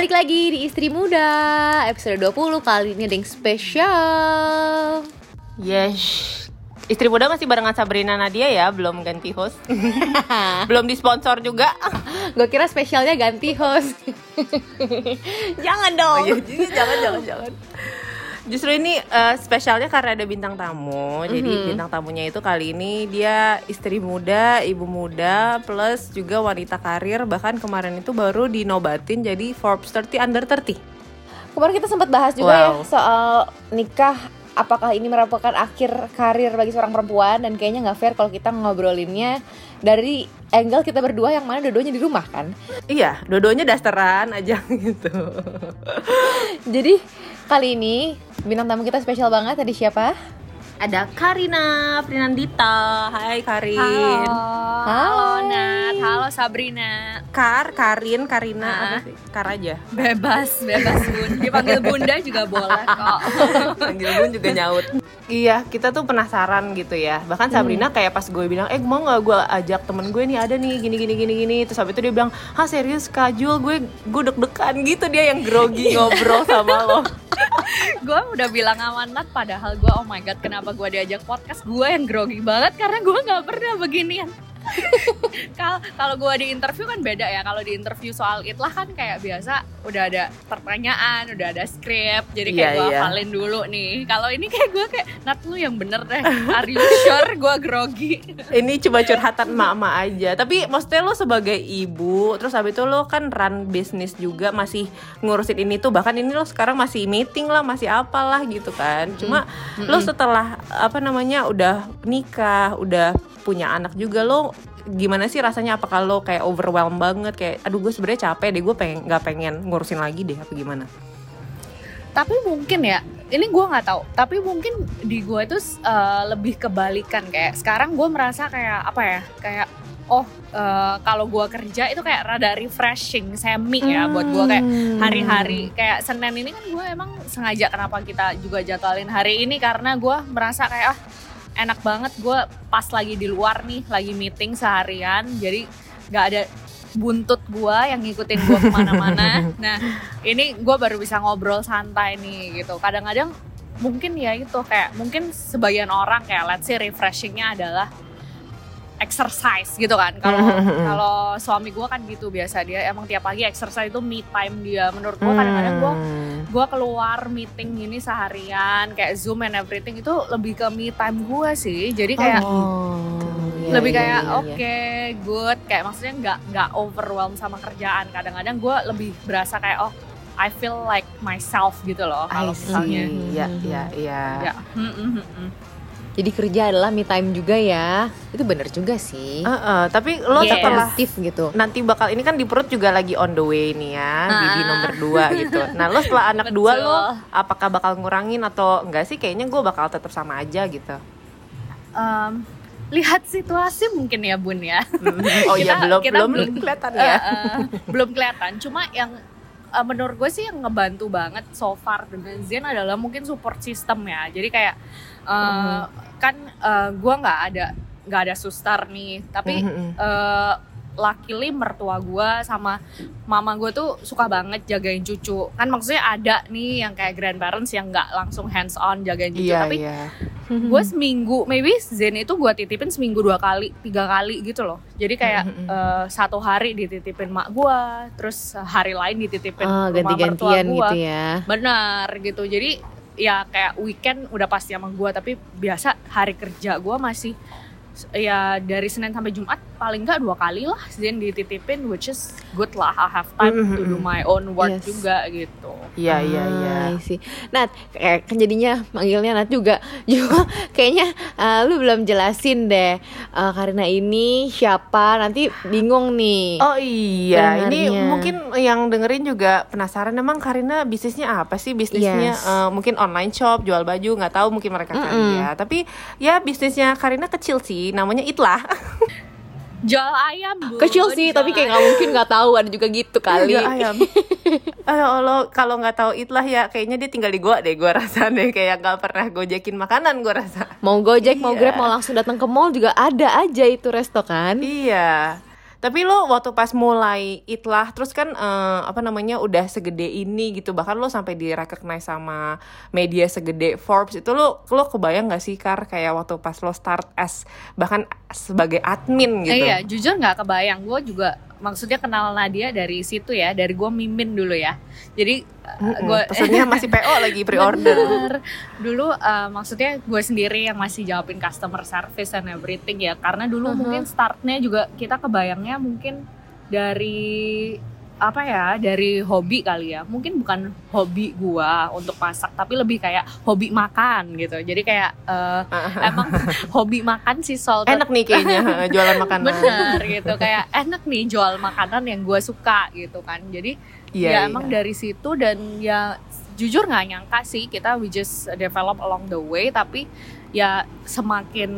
Balik lagi di Istri Muda Episode 20 kali ini ada yang spesial Yes. Istri muda masih barengan Sabrina Nadia ya, belum ganti host. belum disponsor juga. Gue kira spesialnya ganti host Jangan dong Oh, iya, jangan jangan jangan. Justru ini eh, spesialnya karena ada bintang tamu. Jadi bintang tamunya itu kali ini dia istri muda, ibu muda, plus juga wanita karir. Bahkan kemarin itu baru dinobatin jadi Forbes 30 under 30. Kemarin kita sempat bahas juga ya Wow. soal nikah Apakah ini merupakan akhir karir bagi seorang perempuan Dan kayaknya nggak fair kalau kita ngobrolinnya Dari angle kita berdua yang mana dua-duanya di rumah kan Iya, dua-duanya dasteran aja gitu. Jadi kali ini bintang tamu kita spesial banget Tadi siapa? Ada Karina Prinandita. Hai Karin. Halo, halo Hai. Nat, halo Sabrina. Kar, Karin, Karina, Ah. apa sih? Kar aja. Bebas, bebas bun. Dipanggil bunda juga boleh kok. Panggil bun juga nyaut. Iya, kita tuh penasaran gitu ya. Bahkan Sabrina kayak pas gue bilang, eh mau nggak gue ajak temen gue nih ada nih gini gini gini gini. Terus habis itu dia bilang, ah serius kajul gue gue deg-degan gitu dia yang grogi ngobrol sama lo. gue udah bilang sama Nat, padahal gue oh my god kenapa gue diajak podcast gue yang grogi banget karena gue nggak pernah beginian. Kalau kalau gue di interview kan beda ya. Kalau di interview soal itlah kan kayak biasa udah ada pertanyaan, udah ada skrip. Jadi kayak Iya, gue iya. hafalin dulu nih. Kalau ini kayak gue kayak Nat lu yang bener deh. Are you sure gue grogi? Ini cuma curhatan emak-emak aja. Tapi maksudnya lo sebagai ibu, terus habis itu lo kan run bisnis juga masih ngurusin ini tuh. Bahkan ini lo sekarang masih meeting lah, masih apalah gitu kan. Cuma lo setelah apa namanya udah nikah, udah punya anak juga lo gimana sih rasanya? Apa kalau kayak overwhelmed banget? Kayak aduh gue sebenarnya capek deh gue pengen nggak pengen ngurusin lagi deh apa gimana? Tapi mungkin ya ini gue nggak tahu. Tapi mungkin di gue itu uh, lebih kebalikan. Kayak sekarang gue merasa kayak apa ya kayak oh uh, kalau gue kerja itu kayak rada refreshing semi ya buat gue. Kayak hari-hari kayak Senin ini kan gue emang sengaja kenapa kita juga jadwalin hari ini? Karena gue merasa kayak ah enak banget. Gue pas lagi di luar nih lagi meeting seharian jadi nggak ada buntut gue yang ngikutin gue ke mana-mana. Nah ini gue baru bisa ngobrol santai nih gitu. Kadang-kadang mungkin ya itu kayak mungkin sebagian orang kayak let's say refreshingnya adalah exercise gitu kan. Kalau kalau suami gue kan gitu biasa dia emang tiap pagi exercise itu me time dia. Menurut gue kadang-kadang gue Hmm. gue keluar meeting gini seharian kayak zoom and everything itu lebih ke me time gue sih. Jadi kayak Oh, iya, lebih iya, kayak iya, oke iya. good. Kayak maksudnya nggak nggak overwhelm sama kerjaan. Kadang-kadang gue lebih berasa kayak oh I feel like myself gitu loh kalau misalnya. Iya iya iya. Ya Hmm, hmm, hmm, hmm. Jadi kerja adalah me time juga ya Itu bener juga sih Heeh, tapi lo Yes. setelah gitu nanti bakal ini kan di perut juga lagi on the way nih ya baby Ah. nomor dua gitu. Nah lo setelah anak dua Betul. lo apakah bakal ngurangin atau enggak sih? Kayaknya gue bakal tetap sama aja gitu. Em, lihat situasi mungkin ya bun ya oh iya Kita- belum kita belum belum- kelihatan ya. eh, belum kelihatan cuma yang eh, menurut gue sih yang ngebantu banget so far dengan Zen adalah mungkin support system ya. Jadi kayak eh, kan eh, gue nggak ada nggak ada suster nih. Tapi Mhm. eh luckily mertua gue sama mama gue tuh suka banget jagain cucu. Kan maksudnya ada nih yang kayak grandparents yang nggak langsung hands on jagain cucu Iya tapi iya. gue seminggu maybe Zen itu gue titipin seminggu dua kali tiga kali gitu loh. Jadi kayak Mm-mm. eh, satu hari dititipin mak gue terus hari lain dititipin Ah, rumah mertua gue gitu ya. Benar gitu. Jadi ya kayak weekend udah pasti sama gue tapi biasa hari kerja gue masih ya dari Senin sampai Jumat paling nggak dua kali lah Zen dititipin which is good lah I have time to do my own work Yes. juga gitu Iya iya iya. Ah, I see. Nat, kayak kan jadinya manggilnya Nat juga. Juga kayaknya uh, lu belum jelasin deh uh, Karina ini siapa. Nanti bingung nih. Oh iya, ini Pendengarnya. mungkin yang dengerin juga penasaran emang Karina bisnisnya apa sih? Bisnisnya Yes. eh, mungkin online shop, jual baju, nggak tahu mungkin mereka kali Mm-mm. ya. Tapi ya bisnisnya Karina kecil sih, namanya Itlah. jual ayam bu Kecil sih, tapi kayak nggak mungkin nggak tahu ada juga gitu kali. Iya, ayam. Ayo Allah, kalau nggak tahu Itlah ya kayaknya dia tinggal di gua deh, gua rasa deh kayak nggak pernah gojekin makanan gua rasa. Mau Gojek, mau Iya. Grab, mau langsung datang ke mall juga ada aja itu resto kan. Iya. Tapi lo waktu pas mulai itlah terus kan eh, apa namanya udah segede ini gitu bahkan lo sampai di recognize sama media segede Forbes itu lo lo kebayang gak sih Kar kayak waktu pas lo start as bahkan sebagai admin gitu. Eh, iya, jujur nggak kebayang. Gue juga maksudnya kenal Nadia dari situ ya, dari gue mimin dulu ya. Jadi Mm-mm, gue pesennya masih PO lagi pre-order. Dulu uh, maksudnya gue sendiri yang masih jawabin customer service and everything ya. Karena dulu Uh-huh. mungkin startnya juga kita kebayangnya mungkin dari apa ya dari hobi kali ya mungkin bukan hobi gua untuk masak tapi lebih kayak hobi makan gitu jadi kayak uh, emang hobi makan sih salted Enak nih kayaknya jualan makanan. bener gitu kayak enak nih jual makanan yang gue suka gitu kan jadi Iya, ya iya. emang dari situ dan ya jujur nggak nyangka sih kita we just develop along the way tapi ya semakin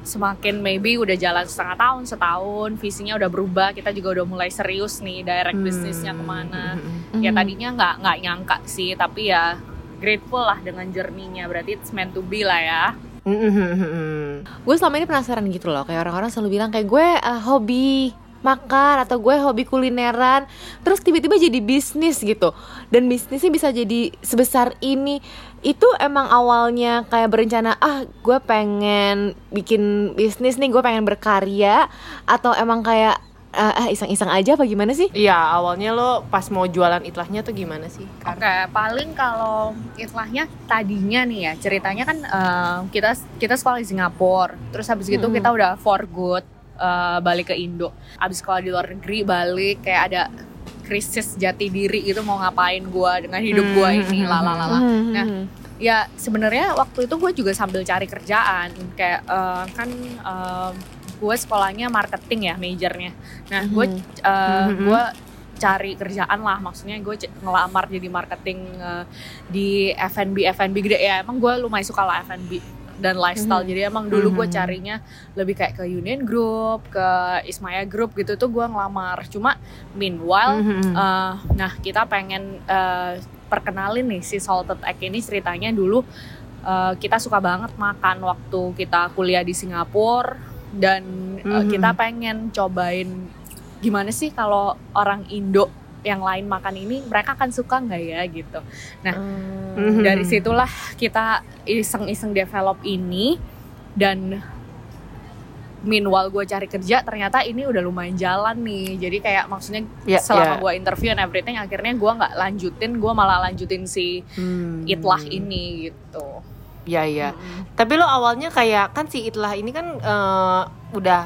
semakin maybe udah jalan setengah tahun setahun visinya udah berubah kita juga udah mulai serius nih direct Hmm. bisnisnya ke mana Hmm. ya Hmm. tadinya nggak nggak nyangka sih tapi ya grateful lah dengan journey-nya berarti it's meant to be lah ya Hmm. gue selama ini penasaran gitu loh kayak orang-orang selalu bilang kayak gue eh, hobi makan atau gue hobi kulineran terus tiba-tiba jadi bisnis gitu dan bisnisnya bisa jadi sebesar ini itu emang awalnya kayak berencana ah gue pengen bikin bisnis nih gue pengen berkarya atau emang kayak eh, ah iseng-iseng aja apa gimana sih Iya, awalnya lo pas mau jualan itlahnya tuh gimana sih? Oke, paling kalau itlahnya tadinya nih ya ceritanya kan eh, kita kita sekolah di Singapura, terus habis gitu Mm-mm. kita udah for good eh, balik ke Indo. Habis sekolah di luar negeri balik kayak ada krisis jati diri itu mau ngapain gua dengan hidup ini Hmm. lalalala. Hmm, Nah, hmm, Ya sebenarnya waktu itu gue juga sambil cari kerjaan kayak eh, kan eh, gue sekolahnya marketing ya majornya. Nah gue Mhm. eh, Mhm. gue cari kerjaan lah maksudnya gue ngelamar jadi marketing eh, di F&B F&B gede ya emang gue lumayan suka lah F&B dan lifestyle Mhm. jadi emang dulu gue Mhm. carinya lebih kayak ke Union Group ke Ismaya Group gitu tuh gue ngelamar cuma meanwhile Mhm. eh, nah kita pengen eh, perkenalin nih si salted egg ini ceritanya dulu eh, kita suka banget makan waktu kita kuliah di Singapura dan eh, Mhm. kita pengen cobain gimana sih kalau orang Indo yang lain makan ini mereka akan suka nggak ya gitu. Nah, Hmm. Mhm. Dari situlah kita iseng-iseng develop ini dan meanwhile gue cari kerja ternyata ini udah lumayan jalan nih. Jadi kayak maksudnya Ya, selama ya. gue interview and everything akhirnya gue nggak lanjutin, gue malah lanjutin si Hmm. itlah ini gitu. Iya, iya. Mm-mm. Tapi lo awalnya kayak kan si itlah ini kan eh, udah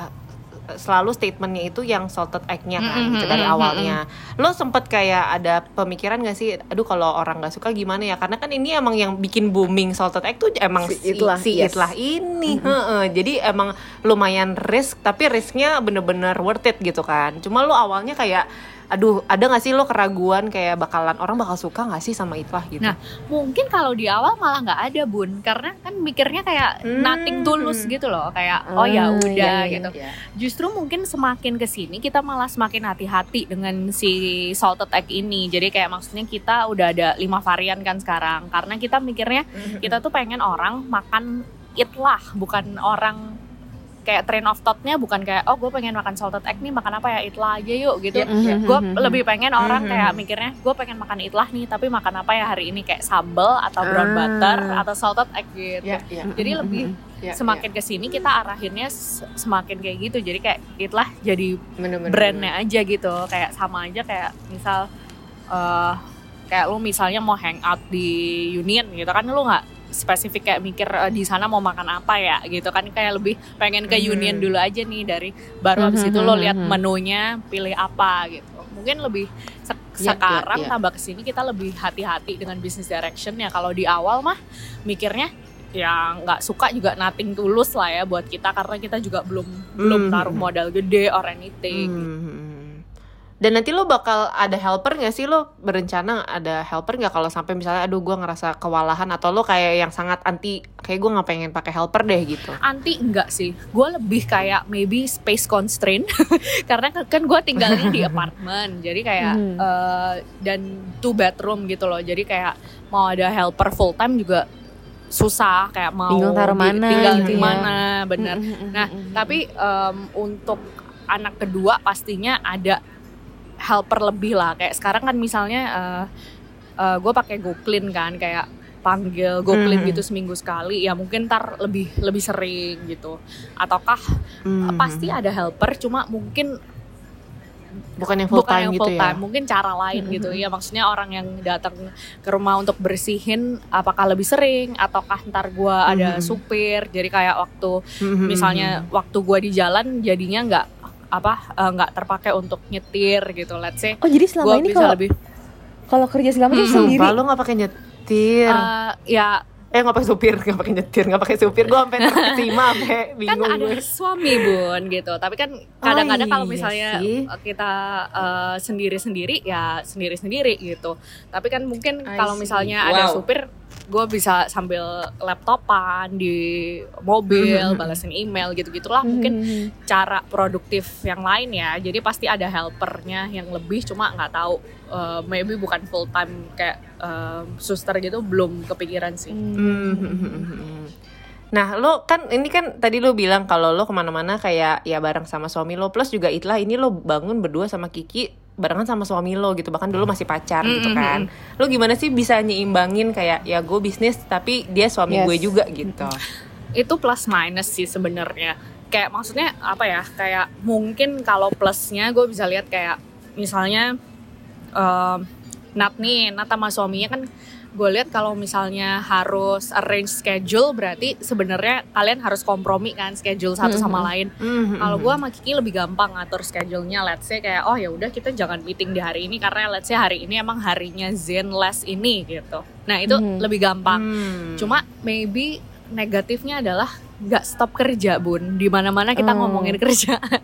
selalu statementnya itu yang salted egg-nya kan Mm-mm, gitu dari awalnya. Lo sempet kayak ada pemikiran gak sih, aduh kalau orang nggak suka gimana ya? Karena kan ini emang yang bikin booming salted egg tuh emang Si si, Itlah, si yes. Itlah ini. Heeh. Jadi emang lumayan risk, tapi risknya bener-bener worth it gitu kan. Cuma lo awalnya kayak, aduh ada gak sih lo keraguan kayak bakalan orang bakal suka gak sih sama Itlah gitu? Nah, Mungkin kalau di awal malah nggak ada bun, karena kan mikirnya kayak Hmm. nothing tulus gitu loh, kayak oh ya Ah, udah iya, iya, gitu. iya. Justru mungkin semakin ke sini kita malah semakin hati-hati dengan si salted egg ini. Jadi kayak maksudnya kita udah ada lima varian kan sekarang. Karena kita mikirnya kita tuh pengen orang makan itlah, bukan orang kayak train of thought-nya bukan kayak oh gue pengen makan salted egg nih makan apa ya itlah aja yuk gitu. Iya, iya. Gue Mhm. lebih pengen orang Mhm. kayak mikirnya gue pengen makan itlah nih tapi makan apa ya hari ini kayak sambal atau brown Ah. butter atau salted egg gitu. Ya, ya. Jadi lebih Ya, semakin ke sini kita arahinnya semakin kayak gitu. Jadi kayak itlah jadi brandnya aja gitu kayak sama aja kayak misal eh kayak lu misalnya mau hangout di Union gitu kan lu nggak spesifik kayak mikir eh, di sana mau makan apa ya gitu kan kayak lebih pengen ke Mhm. Union dulu aja nih dari baru habis Mhm, itu lo lihat mhm. menunya pilih apa gitu mungkin lebih se- Ya, sekarang ya, ya. tambah ke sini kita lebih hati-hati dengan business direction ya kalau di awal mah mikirnya ya nggak suka juga nothing tulus lah ya buat kita karena kita juga belum belum Mhm. taruh modal gede or anything Hmm. Dan nanti lo bakal ada helper gak sih? Lo berencana ada helper nggak kalau sampai misalnya aduh gue ngerasa kewalahan atau lo kayak yang sangat anti kayak gue nggak pengen pakai helper deh gitu. anti enggak sih. Gue lebih kayak maybe space constraint. Karena kan- gue tinggalnya di apartemen. Jadi kayak Mhm. eh, dan two bedroom gitu loh. Jadi kayak mau ada helper full time juga susah. Kayak mau Bingung taruh mana tinggal gitu di ya. mana bener. Mm, mm, mm, Nah, tapi em, untuk anak kedua pastinya ada helper lebih lah kayak sekarang kan misalnya uh, uh, gue pakai GoClean kan kayak panggil GoClean Hmm. gitu seminggu sekali ya mungkin ntar lebih lebih sering gitu ataukah Hmm. pasti ada helper cuma mungkin bukan yang full bukan time yang gitu full ya. time mungkin cara lain Mhm. gitu ya maksudnya orang yang datang ke rumah untuk bersihin apakah lebih sering ataukah ntar gua ada Mhm. supir jadi kayak waktu Mhm. misalnya waktu gua di jalan jadinya nggak apa eh, nggak terpakai untuk nyetir gitu let's say. Oh jadi selama gua ini bisa kalau lebih. kalau kerja segala macam Hmm, sendiri. Sumpah lu gak pakai nyetir. Eh, ya. Eh gak pakai supir, gak pakai nyetir, gak pakai supir. Gue sampai terkesima sampai kan bingung ada gue suami bun gitu. Tapi kan kadang-kadang kalau iya misalnya sih. kita eh, sendiri-sendiri ya sendiri-sendiri gitu. Tapi kan mungkin kalau misalnya ada Wow. supir gue bisa sambil laptopan di mobil Mhm. balasin email gitu gitulah mungkin cara produktif yang lain ya jadi pasti ada helpernya yang lebih cuma nggak tahu eh, maybe bukan full time kayak eh, suster gitu belum kepikiran sih Hmm. Nah lo kan ini kan tadi lo bilang kalau lo ke mana-mana kayak ya bareng sama suami lo Plus juga itulah ini lo bangun berdua sama Kiki barengan sama suami lo gitu Bahkan dulu masih pacar gitu Mm, mm, kan. Lo gimana sih bisa nyimbangin kayak ya gue bisnis tapi dia suami Yes. gue juga gitu? Itu plus minus sih sebenarnya. Kayak maksudnya apa ya kayak mungkin kalau plusnya gue bisa lihat kayak misalnya em, Nat nih Nat sama suaminya kan gue lihat kalau misalnya harus arrange schedule berarti sebenarnya kalian harus kompromi kan schedule satu sama Mhm. lain Mhm. kalau gue sama Kiki lebih gampang ngatur schedule-nya let's say kayak oh ya udah kita jangan meeting di hari ini karena let's say hari ini emang harinya Zen less ini gitu nah itu Mhm. lebih gampang Hmm. Cuma maybe negatifnya adalah nggak stop kerja bun. Di mana mana kita Hmm. ngomongin kerjaan.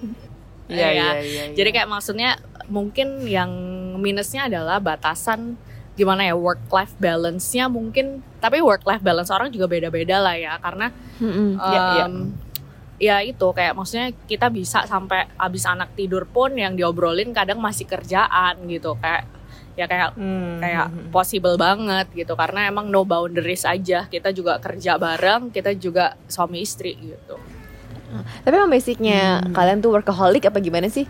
Iya ya. iya iya Jadi kayak maksudnya mungkin yang minusnya adalah batasan gimana ya work life balance-nya mungkin. Tapi work life balance orang juga beda-beda lah ya karena Mhm. Iya, iya. em, ya itu kayak maksudnya kita bisa sampai abis anak tidur pun yang diobrolin kadang masih kerjaan gitu kayak ya kayak Hmm. kayak possible banget gitu karena emang no boundaries aja kita juga kerja bareng kita juga suami istri gitu Tapi emang basicnya Hmm. kalian tuh workaholic apa gimana sih?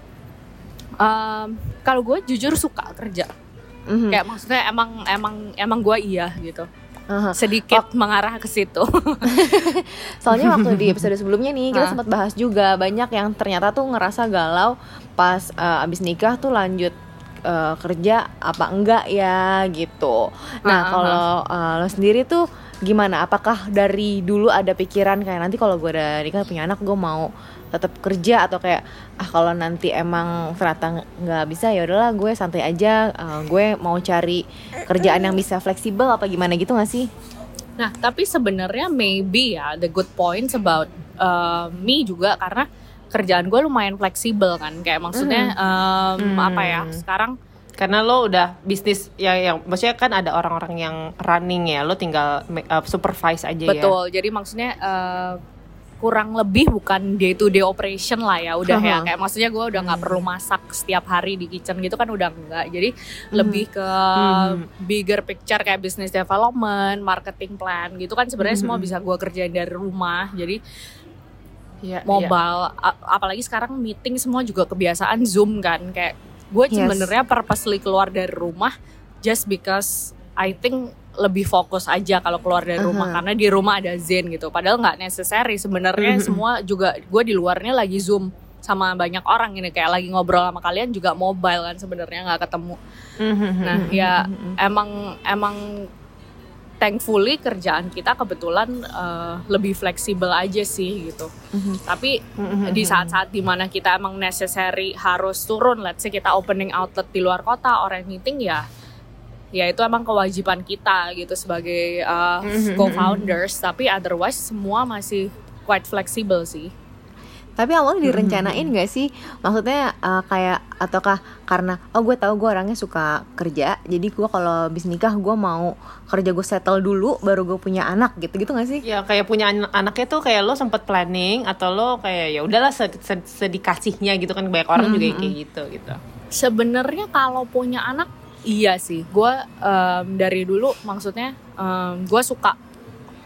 Em, kalau gue jujur suka kerja Mhm. kayak maksudnya emang emang emang gue iya gitu Aha. sedikit mengarah ke situ Soalnya waktu di episode sebelumnya nih kita Hah? sempat bahas juga banyak yang ternyata tuh ngerasa galau pas eh, abis nikah tuh lanjut eh, kerja apa enggak ya gitu. Nah Ah, ah, kalau eh, lo sendiri tuh gimana? Apakah dari dulu ada pikiran kayak nanti kalau gue udah nikah punya anak gue mau tetap kerja atau kayak ah kalau nanti emang ternyata nggak bisa ya udahlah gue santai aja eh, gue mau cari kerjaan yang bisa fleksibel apa gimana gitu gak sih? nah tapi sebenarnya maybe ya the good points about uh, me juga karena kerjaan gue lumayan fleksibel kan kayak maksudnya em, Hmm. apa ya sekarang Karena lo udah bisnis ya yang maksudnya kan ada orang-orang yang running ya, lo tinggal make up, supervise aja ya. Betul. Jadi maksudnya eh, kurang lebih bukan day to day operation lah ya. Udah ya Aha. kayak maksudnya gue udah nggak Hmm. perlu masak setiap hari di kitchen gitu kan udah enggak. Jadi lebih ke Hmm. bigger picture kayak business development, marketing plan gitu kan sebenarnya Hmm. semua bisa gue kerjain dari rumah. Jadi Iya, iya. mobile a- apalagi sekarang meeting semua juga kebiasaan Zoom kan kayak gue Yes. sebenarnya purposely keluar dari rumah just because I think lebih fokus aja kalau keluar dari rumah Aha. karena di rumah ada Zen gitu padahal nggak necessary sebenarnya Mhm. semua juga gue di luarnya lagi Zoom sama banyak orang ini kayak lagi ngobrol sama kalian juga mobile kan sebenarnya nggak ketemu Mhm. nah ya emang emang thankfully kerjaan kita kebetulan eh, lebih fleksibel aja sih gitu Mhm. tapi Mhm. di saat-saat di mana kita emang necessary harus turun let's say kita opening outlet di luar kota orang meeting ya ya itu emang kewajiban kita gitu sebagai uh, Mhm. co-founders tapi otherwise semua masih quite flexible sih Tapi awalnya direncanain gak sih? Maksudnya uh, kayak ataukah karena oh gue tahu gue orangnya suka kerja, jadi gue kalau habis nikah gue mau kerja gue settle dulu baru gue punya anak gitu gitu gak sih? Ya kayak punya an- anaknya tuh kayak lo sempet planning atau lo kayak ya udahlah se- se- sedikasihnya gitu kan banyak orang juga yang kayak gitu gitu. sebenarnya kalau punya anak iya sih gue em, dari dulu maksudnya gue suka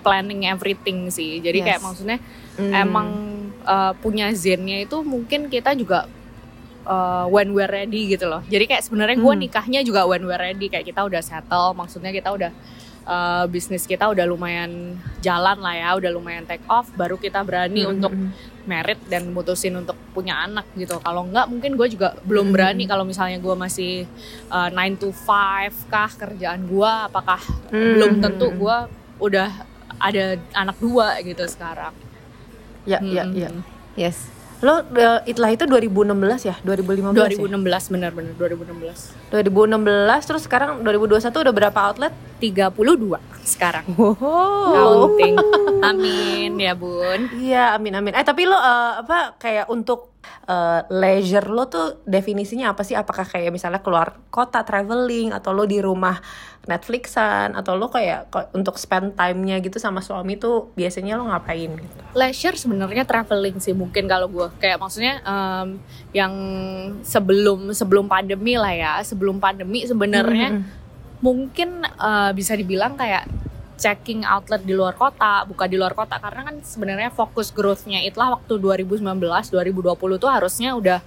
planning everything sih jadi Yes. kayak maksudnya Hmm. emang uh, punya zennya itu mungkin kita juga uh, when we're ready gitu loh. Jadi kayak sebenarnya gue Hmm. nikahnya juga when we're ready kayak kita udah settle, maksudnya kita udah uh, bisnis kita udah lumayan jalan lah ya, udah lumayan take off, baru kita berani Hmm, untuk hmm, merit dan mutusin untuk punya anak gitu. Kalau enggak mungkin gue juga belum Hmm. berani kalau misalnya gue masih uh, 9 to 5 kah kerjaan gue, apakah hmm. belum Hmm, tentu hmm, gue udah ada anak dua gitu sekarang. Ya, ya, Hmm, ya. hmm. Yes. Lo uh, itlah itu 2016 ya? 2015 ya? 2016 benar-benar 2016. 2016 terus sekarang 2021 udah berapa outlet? 32 sekarang. Wow. Counting. Amin ya bun. Iya, amin amin. Eh tapi lo uh, apa kayak untuk uh, leisure lo tuh definisinya apa sih? Apakah kayak misalnya keluar kota traveling atau lo di rumah Netflixan atau lo kayak untuk spend time-nya gitu sama suami tuh biasanya lo ngapain gitu? Leisure sebenarnya traveling sih mungkin kalau gue kayak maksudnya em, yang sebelum sebelum pandemi lah ya sebelum pandemi sebenarnya Hmm, mungkin eh, bisa dibilang kayak checking outlet di luar kota, buka di luar kota karena kan sebenarnya fokus growth-nya itulah waktu 2019, 2020 tuh harusnya udah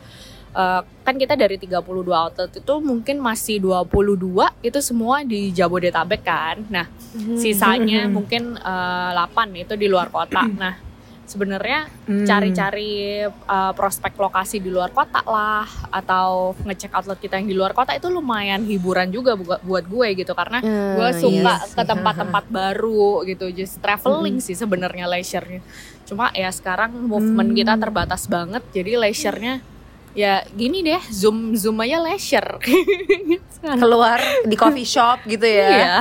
eh, kan kita dari 32 outlet itu mungkin masih 22 itu semua di Jabodetabek kan. Nah, sisanya Hmm. mungkin eh, 8 itu di luar kota. Nah, sebenarnya Hmm. cari-cari uh, prospek lokasi di luar kota lah atau ngecek outlet kita yang di luar kota itu lumayan hiburan juga buat buat gue gitu karena gue Ah, suka yes. ke tempat-tempat baru gitu just traveling sih sebenarnya leisure-nya cuma ya sekarang movement Hmm. kita terbatas banget jadi leisure-nya ya gini deh zoom zoom aja leisure. Keluar di coffee shop gitu ya. iya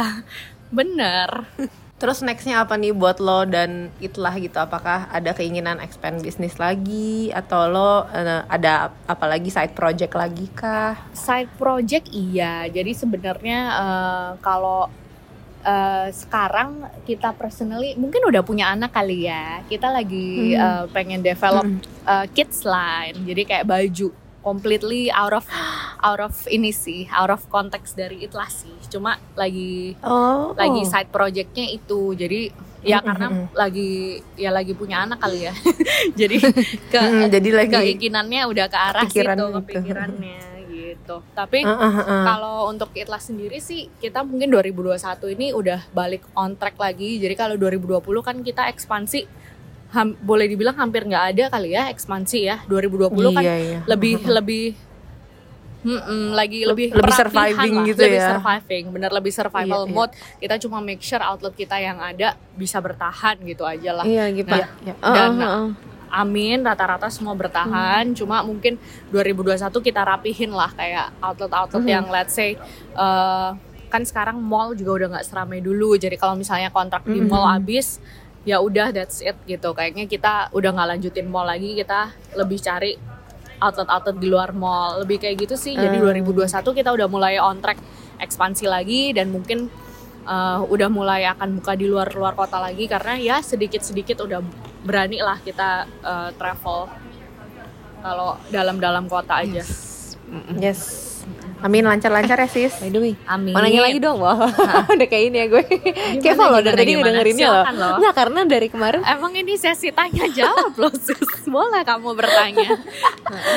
bener Terus nextnya apa nih buat lo dan itlah gitu? Apakah ada keinginan expand bisnis lagi atau lo eh, ada apa lagi side project lagi kah? side project iya jadi sebenarnya eh, kalau eh, sekarang kita personally mungkin udah punya anak kali ya kita lagi Hmm. eh, pengen develop Hmm. eh, kids line jadi kayak baju completely out of out of ini sih out of konteks dari itlah sih cuma lagi Oh, lagi side projectnya itu jadi ya Mm, karena mm, mm. lagi ya lagi punya anak kali ya jadi ke Hmm, jadi lagi keinginannya udah ke arah kepikiran situ itu. kepikirannya gitu tapi Uh, uh, uh. kalau untuk Itlas sendiri sih kita mungkin 2021 ini udah balik on track lagi jadi kalau 2020 kan kita ekspansi ham- boleh dibilang hampir nggak ada kali ya ekspansi ya 2020 kan Iya, iya. lebih lebih Mm-mm, lagi lebih lebih surviving lah, gitu lebih ya. surviving bener lebih survival Iya, iya. mode kita cuma make sure outlet kita yang ada bisa bertahan gitu aja lah Iya gitu. Nah, Iya. dan ah, ah. Amin rata-rata semua bertahan Hmm. cuma mungkin 2021 kita rapihin lah kayak outlet-outlet Hmm. yang let's say eh, kan sekarang mall juga udah nggak seramai dulu jadi kalau misalnya kontrak di Hmm. mall habis ya udah that's it gitu kayaknya kita udah nggak lanjutin mall lagi kita lebih cari outlet-outlet di luar mall lebih kayak gitu sih jadi Hmm. 2021 kita udah mulai on track ekspansi lagi dan mungkin eh, udah mulai akan buka di luar luar kota lagi karena ya sedikit sedikit udah berani lah kita eh, travel kalau dalam-dalam kota aja. Yes. Amin lancar-lancar ya sis. By the way, Amin. mau nanya lagi dong, wah udah kayak ini ya gue. Kayak Gimana, loh gimana, dari tadi gimana? ngedengerinnya loh. Loh. Nggak karena dari kemarin Emang ini sesi tanya jawab loh sis. Boleh kamu bertanya.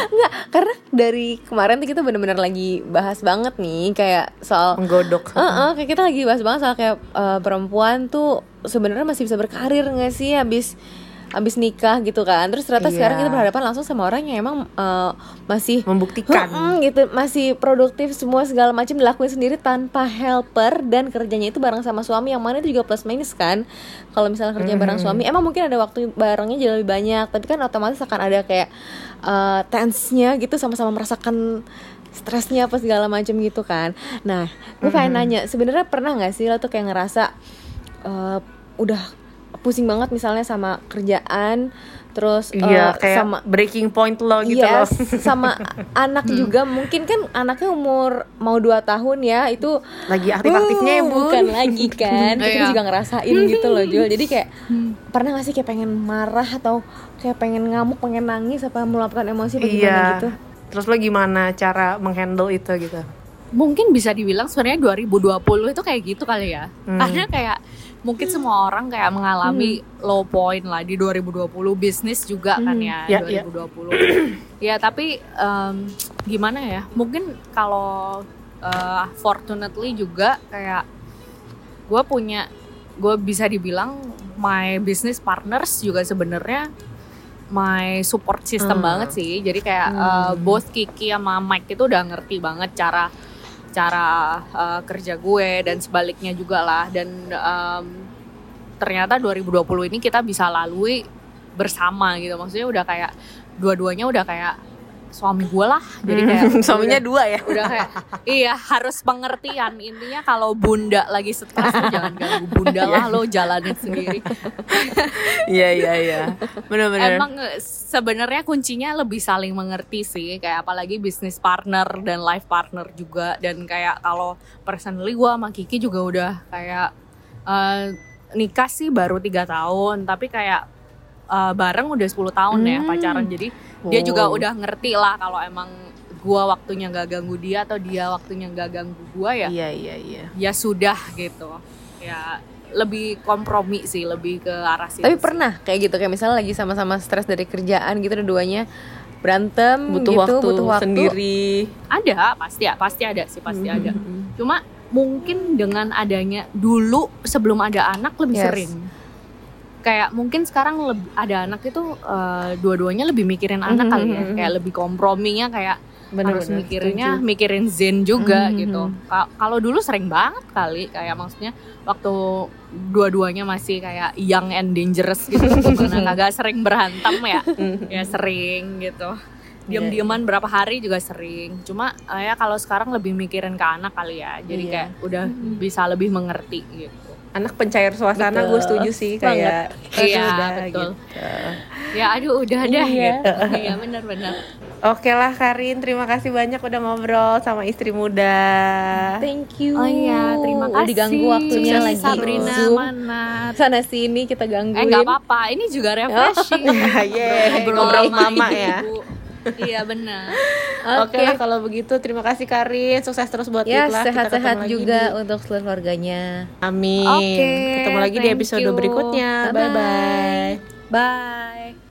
Enggak, karena dari kemarin tuh kita bener-bener lagi bahas banget nih kayak soal Menggodok. Heeh, kayak kita lagi bahas banget soal kayak eh, perempuan tuh sebenarnya masih bisa berkarir nggak sih habis habis nikah gitu kan. Terus ternyata Iya. sekarang kita berhadapan langsung sama orang yang emang eh, masih Membuktikan. Gitu. Masih produktif semua segala macam dilakuin sendiri tanpa helper. Dan kerjanya itu bareng sama suami yang mana itu juga plus minus kan. Kalau misalnya kerja bareng suami emang mungkin ada waktu barengnya jadi lebih banyak. Tapi kan otomatis akan ada kayak eh, tense-nya gitu sama-sama merasakan stresnya apa segala macam gitu kan. Nah gue pengen nanya sebenarnya pernah nggak sih lo tuh kayak ngerasa eh, udah pusing banget misalnya sama kerjaan terus Iya, kayak sama breaking point lo gitu yes, loh. sama anak juga mungkin kan anaknya umur mau 2 tahun ya itu Lagi aktif-aktifnya ya, uh, Bun. bukan lagi kan kita Iya. juga ngerasain gitu loh Jul jadi kayak pernah gak sih kayak pengen marah atau kayak pengen ngamuk pengen nangis apa meluapkan emosi apa gimana Iya. gitu Terus lo gimana cara menghandle itu gitu? Mungkin bisa dibilang sebenarnya 2020 itu kayak gitu kali ya. Hmm. Karena kayak mungkin semua orang kayak mengalami low point lah di 2020 bisnis juga kan ya Ya, ya. 2020. ya tapi em, gimana ya mungkin kalau eh, fortunately juga kayak gue punya gue bisa dibilang my business partners juga sebenarnya my support system Hmm. banget sih jadi kayak Hmm. eh, both Kiki sama Mike itu udah ngerti banget cara cara eh, kerja gue dan sebaliknya juga lah. Dan em, ternyata 2020 ini kita bisa lalui bersama gitu. Maksudnya udah kayak dua-duanya udah kayak suami gue lah. Jadi kayak Suaminya udah, dua ya. udah kayak iya harus pengertian. Intinya kalau bunda lagi stres jangan ganggu bunda lah lo jalanin sendiri. Iya iya iya. Benar-benar. emang eh, sebenarnya kuncinya lebih saling mengerti sih. Kayak apalagi bisnis partner dan life partner juga. Dan kayak kalau personally gue sama Kiki juga udah kayak eh, nikah sih baru tiga tahun. Tapi kayak eh, bareng udah 10 tahun ya Hmm. pacaran jadi dia juga Oh. udah ngerti lah kalau emang gua waktunya gak ganggu dia atau dia waktunya gak ganggu gua ya Iya iya iya. ya sudah gitu ya lebih kompromi sih lebih ke arah situ Tapi sih. pernah kayak gitu kayak misalnya lagi sama-sama stres dari kerjaan gitu dua-duanya berantem Butuh gitu, waktu butuh waktu sendiri. ada pasti ya pasti ada sih pasti ada Mhm. cuma mungkin dengan adanya dulu sebelum ada anak lebih Yes. sering kayak mungkin sekarang lebih ada anak itu eh, dua-duanya lebih mikirin anak Mhm, kali ya. mhm, kayak lebih komprominya kayak Bener-bener, harus mikirinnya setuju. mikirin zen juga Mhm, gitu. mhm. Ka- kalau dulu sering banget kali kayak maksudnya waktu dua-duanya masih kayak young and dangerous gitu gimana kagak sering berantem ya. Mhm. ya sering gitu. Iya, diam-diaman berapa hari juga sering. Cuma eh, ya kalau sekarang lebih mikirin ke anak kali ya. Jadi Iya. kayak udah bisa lebih mengerti gitu Anak pencair suasana gue setuju sih kayak Iya, udah betul. gitu. ya aduh udah dah Iya. gitu iya benar-benar Oke lah Karin, terima kasih banyak udah ngobrol sama istri muda. Thank you. oh iya terima Udah kasih diganggu waktunya Sukses lagi Sabrina Zoom. mana Sana sini kita gangguin. Eh nggak apa-apa, ini juga refreshing. Yeay, ngobrol sama mama ibu. ya. Iya benar. Oke lah kalau begitu terima kasih Karin, sukses terus buat Ya Litla. Kita sehat-sehat juga di- untuk seluruh keluarganya. Amin. Oke, ketemu lagi di episode you. berikutnya. Bye bye. Bye.